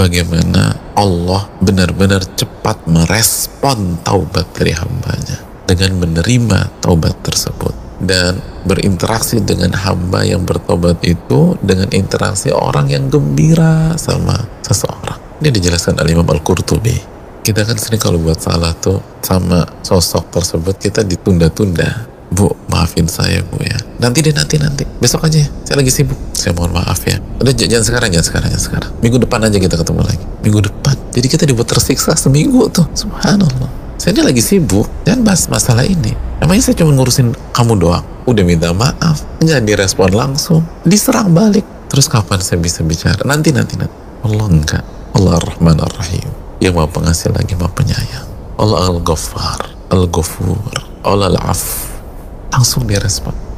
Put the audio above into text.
bagaimana Allah benar-benar cepat merespon taubat dari hambanya dengan menerima taubat tersebut dan berinteraksi dengan hamba yang bertobat itu dengan interaksi orang yang gembira sama seseorang. Ini dijelaskan oleh Imam Al-Qurtubi. Kita kan sering kalau buat salah tuh sama sosok tersebut kita ditunda-tunda. Bu, maafin saya bu ya. Nanti deh nanti nanti. Besok aja ya. Saya lagi sibuk. Saya mohon maaf ya. Udah jangan sekarang jangan sekarang jangan sekarang. Minggu depan aja kita ketemu lagi. Minggu depan. Jadi kita dibuat tersiksa seminggu tuh. Subhanallah. Saya ini lagi sibuk. Jangan bahas masalah ini. Emangnya saya cuma ngurusin kamu doang. Udah minta maaf. Nggak direspon langsung. Diserang balik. Terus kapan saya bisa bicara? Nanti nanti nanti. Allah enggak. Allah Ar-Rahman Ar-Rahim. Yang maha pengasih lagi maha penyayang. Allah Al-Ghaffar. Al-Ghafur. Allah Al-Af langsung direspon